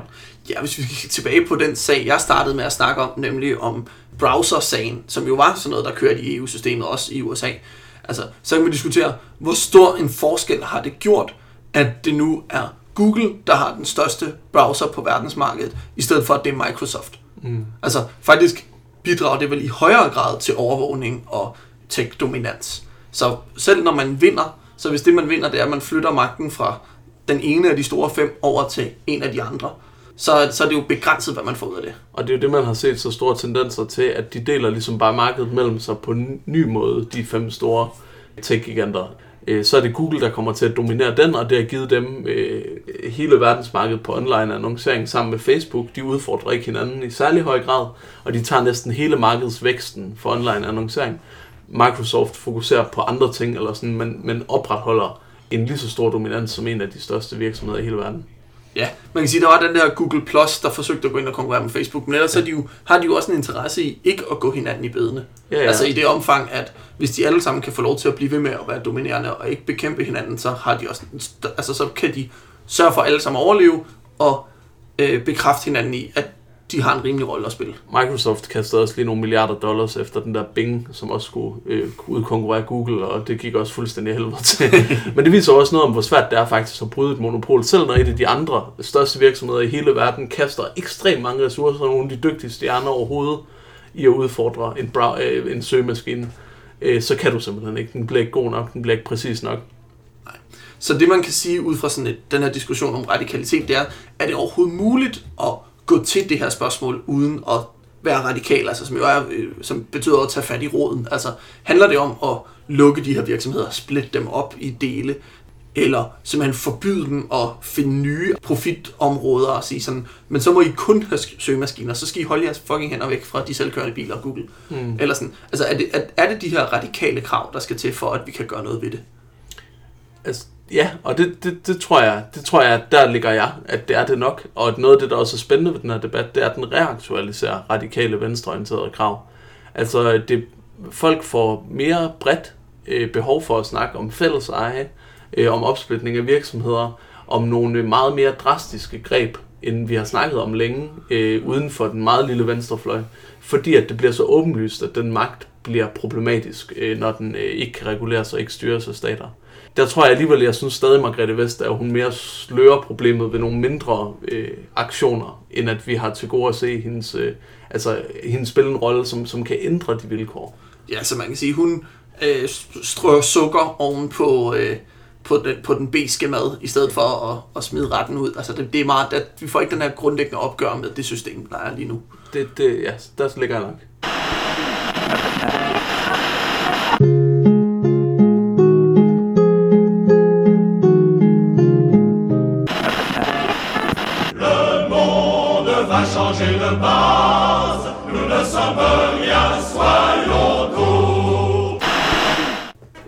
S1: Ja, hvis vi kigger tilbage på den sag, jeg startede med at snakke om, nemlig om browser-sagen, som jo var sådan noget, der kørte i EU-systemet, også i USA. Altså, så kan vi diskutere, hvor stor en forskel har det gjort, at det nu er Google, der har den største browser på verdensmarkedet, i stedet for at det er Microsoft. Mm. Altså, faktisk bidrager det vel i højere grad til overvågning og tech-dominans. Så selv når man vinder, så hvis det man vinder, det er, at man flytter magten fra den ene af de store fem over til en af de andre, så, så er det jo begrænset, hvad man får ud af det.
S2: Og det er jo det, man har set så store tendenser til, at de deler ligesom bare markedet mellem sig på en ny måde, de fem store tech-giganter. Øh, så er det Google, der kommer til at dominere den, og det har givet dem øh, hele verdensmarkedet på online annoncering sammen med Facebook. De udfordrer ikke hinanden i særlig høj grad, og de tager næsten hele markedsvæksten for online annoncering. Microsoft fokuserer på andre ting, eller sådan, men, men opretholder en lige så stor dominans som en af de største virksomheder i hele verden.
S1: Ja, man kan sige, der var den der Google Plus, der forsøgte at gå ind og konkurrere med Facebook, men ellers ja. så de jo, har de jo også en interesse i ikke at gå hinanden i bedene. Ja, ja. Altså i det omfang, at hvis de alle sammen kan få lov til at blive ved med at være dominerende og ikke bekæmpe hinanden, så har de også, altså så kan de sørge for at alle sammen overleve og øh, bekræfte hinanden i, at de har en rimelig rolle at spille.
S2: Microsoft kastede også lige nogle milliarder dollars efter den der Bing, som også skulle øh, udkonkurrere Google, og det gik også fuldstændig helvede til. [laughs] Men det viser også noget om, hvor svært det er faktisk at bryde et monopol, selv når et af de andre største virksomheder i hele verden kaster ekstremt mange ressourcer, nogle af de dygtigste stjerner overhovedet, i at udfordre en, brow, øh, en søgemaskine, øh, så kan du simpelthen ikke. Den bliver ikke god nok, den bliver ikke præcis nok.
S1: Så det man kan sige ud fra sådan et, den her diskussion om radikalitet, det er, er det overhovedet muligt at gå til det her spørgsmål uden at være radikal, altså som jo er, øh, som betyder at tage fat i roden. Altså handler det om at lukke de her virksomheder, splitte dem op i dele, eller simpelthen forbyde dem at finde nye profitområder og sige sådan, men så må I kun have søgemaskiner, så skal I holde jeres fucking hænder væk fra de selvkørende biler og Google. Mm. Eller sådan. Altså er det, er, er det de her radikale krav, der skal til for, at vi kan gøre noget ved det?
S2: Altså, Ja, og det, det, det, tror jeg, det tror jeg, der ligger jeg, at det er det nok. Og at noget af det, der også er spændende ved den her debat, det er, at den reaktualiserer radikale venstreorienterede krav. Altså, det, folk får mere bredt øh, behov for at snakke om fælles eje, øh, om opsplitning af virksomheder, om nogle meget mere drastiske greb, end vi har snakket om længe, øh, uden for den meget lille venstrefløj. Fordi at det bliver så åbenlyst, at den magt bliver problematisk, øh, når den øh, ikke kan reguleres og ikke styres af stater der tror jeg alligevel, jeg synes stadig, Margrethe Vest, at hun mere slører problemet ved nogle mindre øh, aktioner, end at vi har til gode at se hendes, øh, altså, hendes spille en rolle, som, som kan ændre de vilkår.
S1: Ja, så man kan sige, hun øh, strør sukker oven på, øh, på, den, på den beske mad, i stedet for at, at smide retten ud. Altså det, det er meget, at vi får ikke den her grundlæggende opgør med det system, der er lige nu.
S2: Det, det, ja, der ligger jeg nok.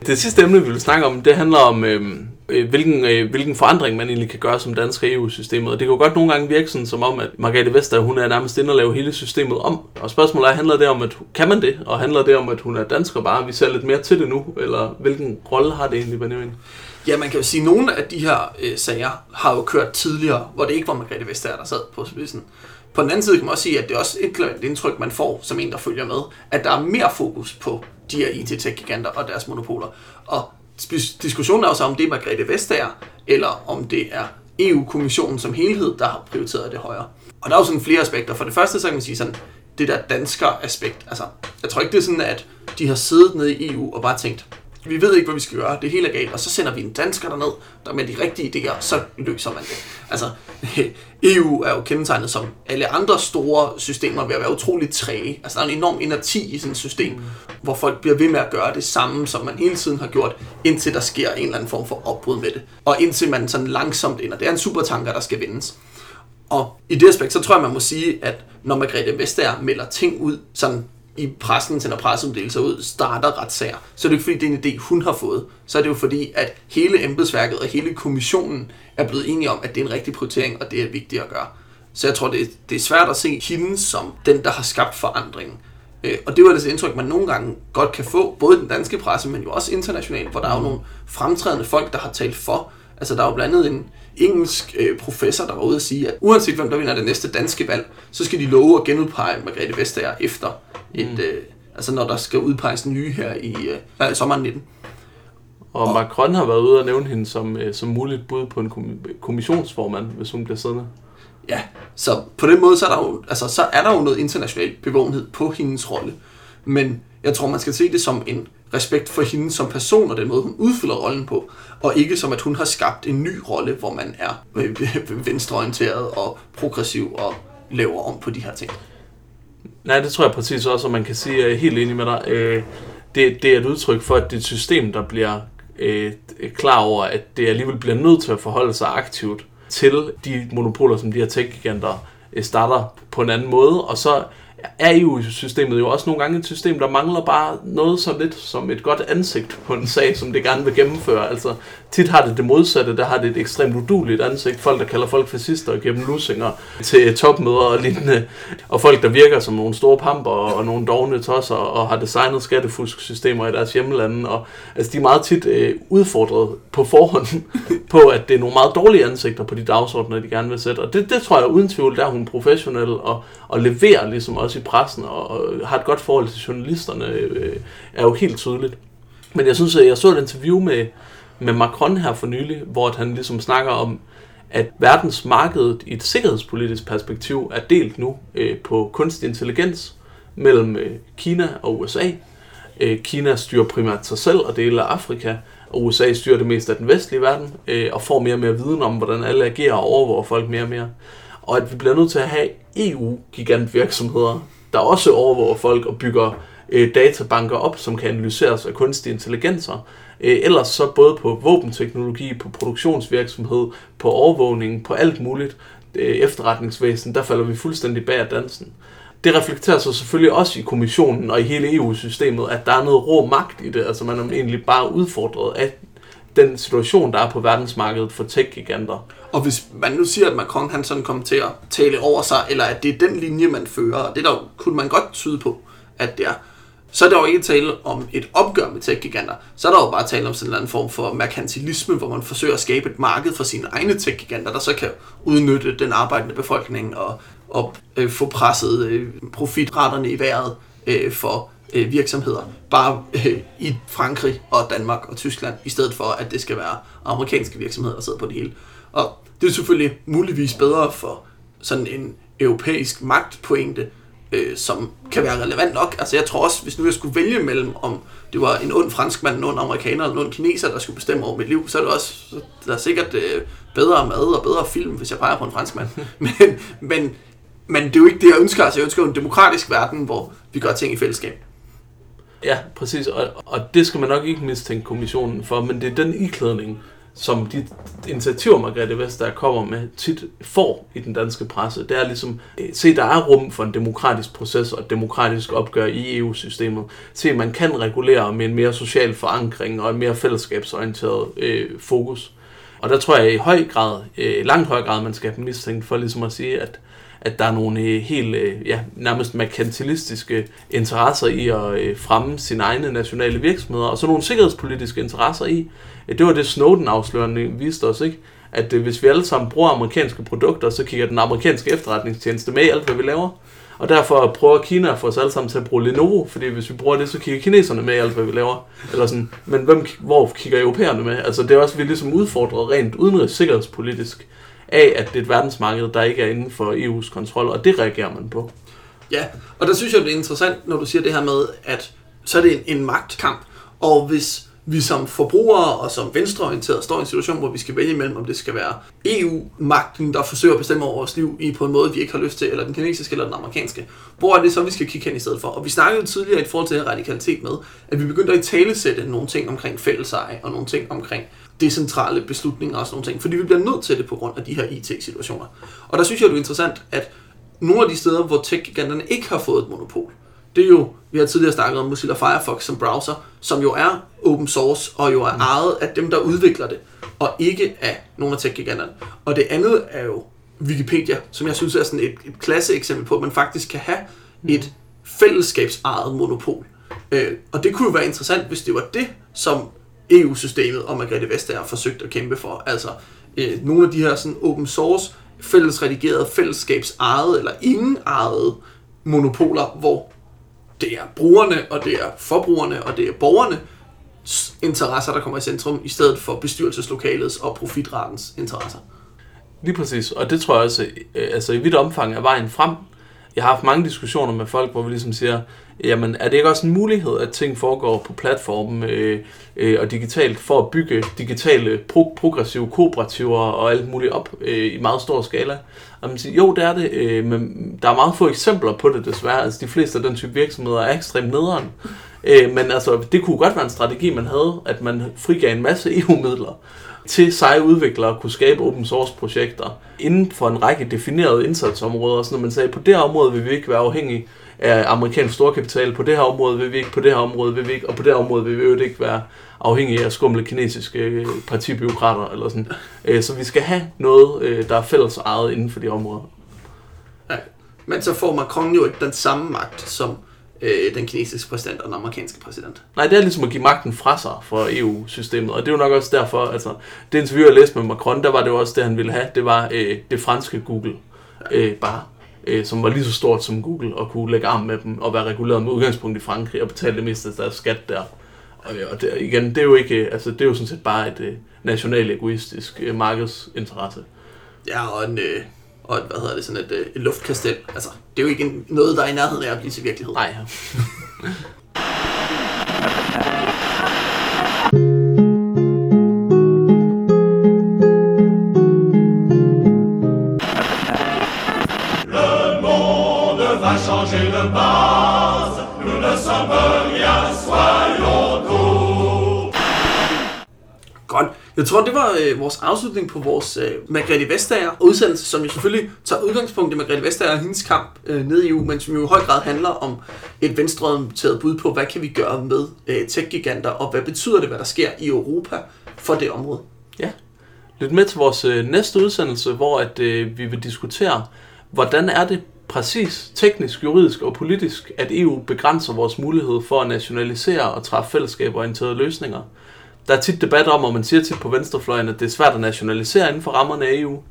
S2: Det sidste emne, vi vil snakke om, det handler om, øhm, øh, hvilken, øh, hvilken forandring man egentlig kan gøre som dansker i EU-systemet. Og det kan jo godt nogle gange virke sådan, som om, at Margrethe Vestager, hun er nærmest inde og lave hele systemet om. Og spørgsmålet er, handler det om, at kan man det? Og handler det om, at hun er dansker bare? Vi ser lidt mere til det nu? Eller hvilken rolle har det egentlig, Benjamin?
S1: Ja, man kan jo sige, at nogle af de her øh, sager har jo kørt tidligere, hvor det ikke var Margrethe Vestager, der sad på spidsen. På den anden side kan man også sige, at det er også et klart indtryk, man får som en, der følger med, at der er mere fokus på de her IT-tech-giganter og deres monopoler. Og diskussionen er også om det er Margrethe Vestager, eller om det er EU-kommissionen som helhed, der har prioriteret det højere. Og der er jo sådan flere aspekter. For det første, så kan man sige sådan, det der dansker aspekt. Altså, jeg tror ikke, det er sådan, at de har siddet nede i EU og bare tænkt, vi ved ikke, hvad vi skal gøre, det hele er galt, og så sender vi en dansker derned, der med de rigtige idéer, så løser man det. Altså, [laughs] EU er jo kendetegnet som alle andre store systemer ved at være utroligt træge. Altså, der er en enorm inerti i sådan et system, mm. hvor folk bliver ved med at gøre det samme, som man hele tiden har gjort, indtil der sker en eller anden form for opbrud med det. Og indtil man sådan langsomt ender. Det er en supertanker, der skal vendes. Og i det aspekt, så tror jeg, man må sige, at når Margrethe Vestager melder ting ud, sådan i pressen, sender presseuddelelser ud, starter retssager, så er det ikke fordi, det er en idé, hun har fået. Så er det jo fordi, at hele embedsværket og hele kommissionen er blevet enige om, at det er en rigtig prioritering, og det er vigtigt at gøre. Så jeg tror, det er, det er svært at se hende som den, der har skabt forandringen. Øh, og det var det indtryk, man nogle gange godt kan få, både i den danske presse, men jo også internationalt, hvor der er jo nogle fremtrædende folk, der har talt for. Altså der er jo blandt andet en engelsk øh, professor, der var ude at sige, at uanset hvem der vinder det næste danske valg, så skal de love at genudpege Margrethe Vestager efter et, mm. øh, altså når der skal udpeges nye her i øh, sommeren 19.
S2: Og Macron har været ude og nævne hende som, øh, som muligt bud på en kom- kommissionsformand, hvis hun bliver siddende.
S1: Ja, så på den måde, så er der jo, altså, så er der jo noget international bevågenhed på hendes rolle. Men jeg tror, man skal se det som en respekt for hende som person og den måde, hun udfylder rollen på. Og ikke som, at hun har skabt en ny rolle, hvor man er øh, venstreorienteret og progressiv og laver om på de her ting.
S2: Nej, det tror jeg præcis også, og man kan sige, at jeg er helt enig med dig. Øh, det, det er et udtryk for, at det er et system, der bliver øh, klar over, at det alligevel bliver nødt til at forholde sig aktivt til de monopoler, som de her tech-giganter starter på en anden måde, og så er EU-systemet jo også nogle gange et system, der mangler bare noget så lidt som et godt ansigt på en sag, som det gerne vil gennemføre. Altså, tit har det det modsatte, der har det et ekstremt uduligt ansigt. Folk, der kalder folk fascister og gennem lusinger til topmøder og lignende. Og folk, der virker som nogle store pamper og nogle dogne tosser og har designet skattefusksystemer i deres hjemlande. Og, altså, de er meget tit øh, udfordret på forhånd [laughs] på, at det er nogle meget dårlige ansigter på de dagsordner, de gerne vil sætte. Og det, det tror jeg uden tvivl, der er hun professionel og, og leverer ligesom også i pressen og, og har et godt forhold til journalisterne, øh, er jo helt tydeligt. Men jeg synes, at jeg så et interview med, med Macron her for nylig, hvor han ligesom snakker om, at verdensmarkedet i et sikkerhedspolitisk perspektiv er delt nu øh, på kunstig intelligens mellem øh, Kina og USA. Øh, Kina styrer primært sig selv og dele af Afrika, og USA styrer det meste af den vestlige verden, øh, og får mere og mere viden om, hvordan alle agerer og overvåger folk mere og mere. Og at vi bliver nødt til at have EU-gigantvirksomheder, der også overvåger folk og bygger øh, databanker op, som kan analyseres af kunstige intelligenser. Øh, ellers så både på våbenteknologi, på produktionsvirksomhed, på overvågning, på alt muligt øh, efterretningsvæsen, der falder vi fuldstændig bag af dansen. Det reflekterer sig selvfølgelig også i kommissionen og i hele EU-systemet, at der er noget rå magt i det. Altså man er egentlig bare udfordret af den situation, der er på verdensmarkedet for tech-giganter.
S1: Og hvis man nu siger, at Macron han sådan kommer til at tale over sig, eller at det er den linje, man fører, og det der kunne man godt tyde på, at det er, så er der jo ikke tale om et opgør med tech-giganter. Så er der jo bare tale om sådan en eller anden form for merkantilisme, hvor man forsøger at skabe et marked for sine egne tech-giganter, der så kan udnytte den arbejdende befolkning og, og øh, få presset øh, profitraterne i vejret øh, for øh, virksomheder. Bare øh, i Frankrig og Danmark og Tyskland, i stedet for at det skal være amerikanske virksomheder, der sidder på det hele. Og det er selvfølgelig muligvis bedre for sådan en europæisk magtpointe, øh, som kan være relevant nok. Altså jeg tror også, hvis nu jeg skulle vælge mellem, om det var en ond franskmand, en ond amerikaner eller en ond kineser, der skulle bestemme over mit liv, så er det også så der er sikkert øh, bedre mad og bedre film, hvis jeg peger på en franskmand. [laughs] men, men, men det er jo ikke det, jeg ønsker. Altså jeg ønsker jo en demokratisk verden, hvor vi gør ting i fællesskab.
S2: Ja, præcis. Og, og det skal man nok ikke mistænke kommissionen for, men det er den iklædning, som de initiativer, Margrethe Vestager kommer med, tit får i den danske presse. Det er ligesom, øh, se, der er rum for en demokratisk proces og et demokratisk opgør i EU-systemet. Se, man kan regulere med en mere social forankring og en mere fællesskabsorienteret øh, fokus. Og der tror jeg i høj grad, øh, langt høj grad, man skal have mistænkt for ligesom at sige, at at der er nogle øh, helt, øh, ja, nærmest merkantilistiske interesser i at øh, fremme sine egne nationale virksomheder, og så nogle sikkerhedspolitiske interesser i. Øh, det var det Snowden-afsløringen viste os, ikke? At øh, hvis vi alle sammen bruger amerikanske produkter, så kigger den amerikanske efterretningstjeneste med i alt, hvad vi laver. Og derfor prøver Kina at få os alle sammen til at bruge Lenovo, fordi hvis vi bruger det, så kigger kineserne med i alt, hvad vi laver. Eller sådan. Men hvem, hvor kigger europæerne med? Altså det er også, vi ligesom udfordrer rent udenrigs sikkerhedspolitisk af, at det er et verdensmarked, der ikke er inden for EU's kontrol, og det reagerer man på.
S1: Ja, og der synes jeg, det er interessant, når du siger det her med, at så er det en, en magtkamp, og hvis vi som forbrugere og som venstreorienterede står i en situation, hvor vi skal vælge mellem, om det skal være EU-magten, der forsøger at bestemme over vores liv i på en måde, vi ikke har lyst til, eller den kinesiske eller den amerikanske. Hvor er det så, vi skal kigge hen i stedet for? Og vi snakkede jo tidligere i forhold til radikalitet med, at vi begyndte at i talesætte nogle ting omkring fælleseje og nogle ting omkring decentrale beslutninger og sådan nogle ting, fordi vi bliver nødt til det på grund af de her IT-situationer. Og der synes jeg, det er interessant, at nogle af de steder, hvor tech-giganterne ikke har fået et monopol, det er jo, vi har tidligere snakket om Mozilla Firefox som browser, som jo er open source, og jo er mm. ejet af dem, der udvikler det, og ikke af nogle af tech-giganterne. Og det andet er jo Wikipedia, som jeg synes er sådan et, et klasse eksempel på, at man faktisk kan have mm. et fællesskabsejet monopol. Øh, og det kunne jo være interessant, hvis det var det, som EU-systemet og Margrethe Vestager har forsøgt at kæmpe for. Altså øh, nogle af de her sådan open source, fællesredigerede, fællesskabsejede eller ingen ejede monopoler, hvor det er brugerne, og det er forbrugerne, og det er borgerne interesser, der kommer i centrum, i stedet for bestyrelseslokalets og profitratens interesser.
S2: Lige præcis, og det tror jeg også, øh, altså i vidt omfang er vejen frem. Jeg har haft mange diskussioner med folk, hvor vi ligesom siger, jamen er det ikke også en mulighed, at ting foregår på platformen øh, øh, og digitalt, for at bygge digitale pro- progressive kooperativer og alt muligt op øh, i meget stor skala? Og man siger, jo, det er det, øh, men der er meget få eksempler på det desværre. Altså de fleste af den type virksomheder er ekstremt nederen. Øh, men altså, det kunne godt være en strategi, man havde, at man frigav en masse [laughs] EU-midler til seje udviklere kunne skabe open source projekter inden for en række definerede indsatsområder, så når man sagde, på det her område vil vi ikke være afhængige af amerikansk storkapital, på det her område vil vi ikke, på det her område vil vi ikke, og på det her område vil vi øvrigt ikke være afhængige af skumle kinesiske øh, partibiokrater eller sådan. Øh, så vi skal have noget, øh, der er fælles ejet inden for de områder.
S1: Ja. Men så får Macron jo ikke den samme magt, som øh, den kinesiske præsident og den amerikanske præsident.
S2: Nej, det er ligesom at give magten fra sig for EU-systemet, og det er jo nok også derfor, altså, det interview, jeg læste med Macron, der var det også det, han ville have, det var øh, det franske Google, øh, bare, øh, som var lige så stort som Google, og kunne lægge arm med dem, og være reguleret med udgangspunkt i Frankrig, og betale det meste af deres skat der. Og, og det, igen, det er jo ikke, altså, det er jo sådan set bare et øh, national egoistisk øh, markedsinteresse.
S1: Ja, og en, øh, og et, hvad hedder det, sådan et, øh, et luftkastel. Altså, det er jo ikke noget, der er i nærheden af at blive til virkelighed.
S2: Nej.
S3: Le [laughs]
S1: Jeg tror, det var øh, vores afslutning på vores øh, Margrethe Vestager udsendelse, som jo selvfølgelig tager udgangspunkt i Margrethe Vestager og hendes kamp øh, nede i EU, men som jo i høj grad handler om et venstreorienteret bud på, hvad kan vi gøre med øh, tech-giganter, og hvad betyder det, hvad der sker i Europa for det område.
S2: Ja. Lyt med til vores øh, næste udsendelse, hvor at, øh, vi vil diskutere, hvordan er det præcis teknisk, juridisk og politisk, at EU begrænser vores mulighed for at nationalisere og træffe fællesskaborienterede løsninger. Der er tit debat om, og man siger tit på venstrefløjen, at det er svært at nationalisere inden for rammerne af EU.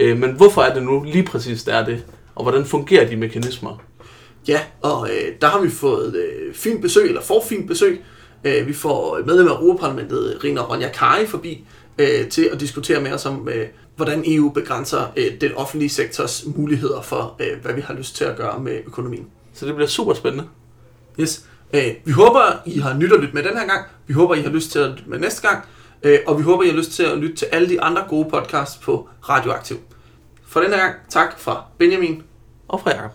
S2: Øh, men hvorfor er det nu lige præcis, der er det? Og hvordan fungerer de mekanismer?
S1: Ja, og øh, der har vi fået øh, fint besøg, eller får fint besøg. Øh, vi får medlem af Europaparlamentet, Rina Ronja Kari, forbi øh, til at diskutere med os om, øh, hvordan EU begrænser øh, den offentlige sektors muligheder for, øh, hvad vi har lyst til at gøre med økonomien.
S2: Så det bliver super spændende.
S1: Yes. Øh, vi håber, I har nyt at lytte med den her gang. Vi håber, I har lyst til at lytte med næste gang. Øh, og vi håber, I har lyst til at lytte til alle de andre gode podcasts på Radioaktiv. For den her gang, tak fra Benjamin.
S2: Og fra Jacob.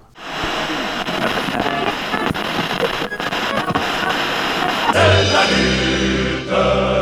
S3: C'est la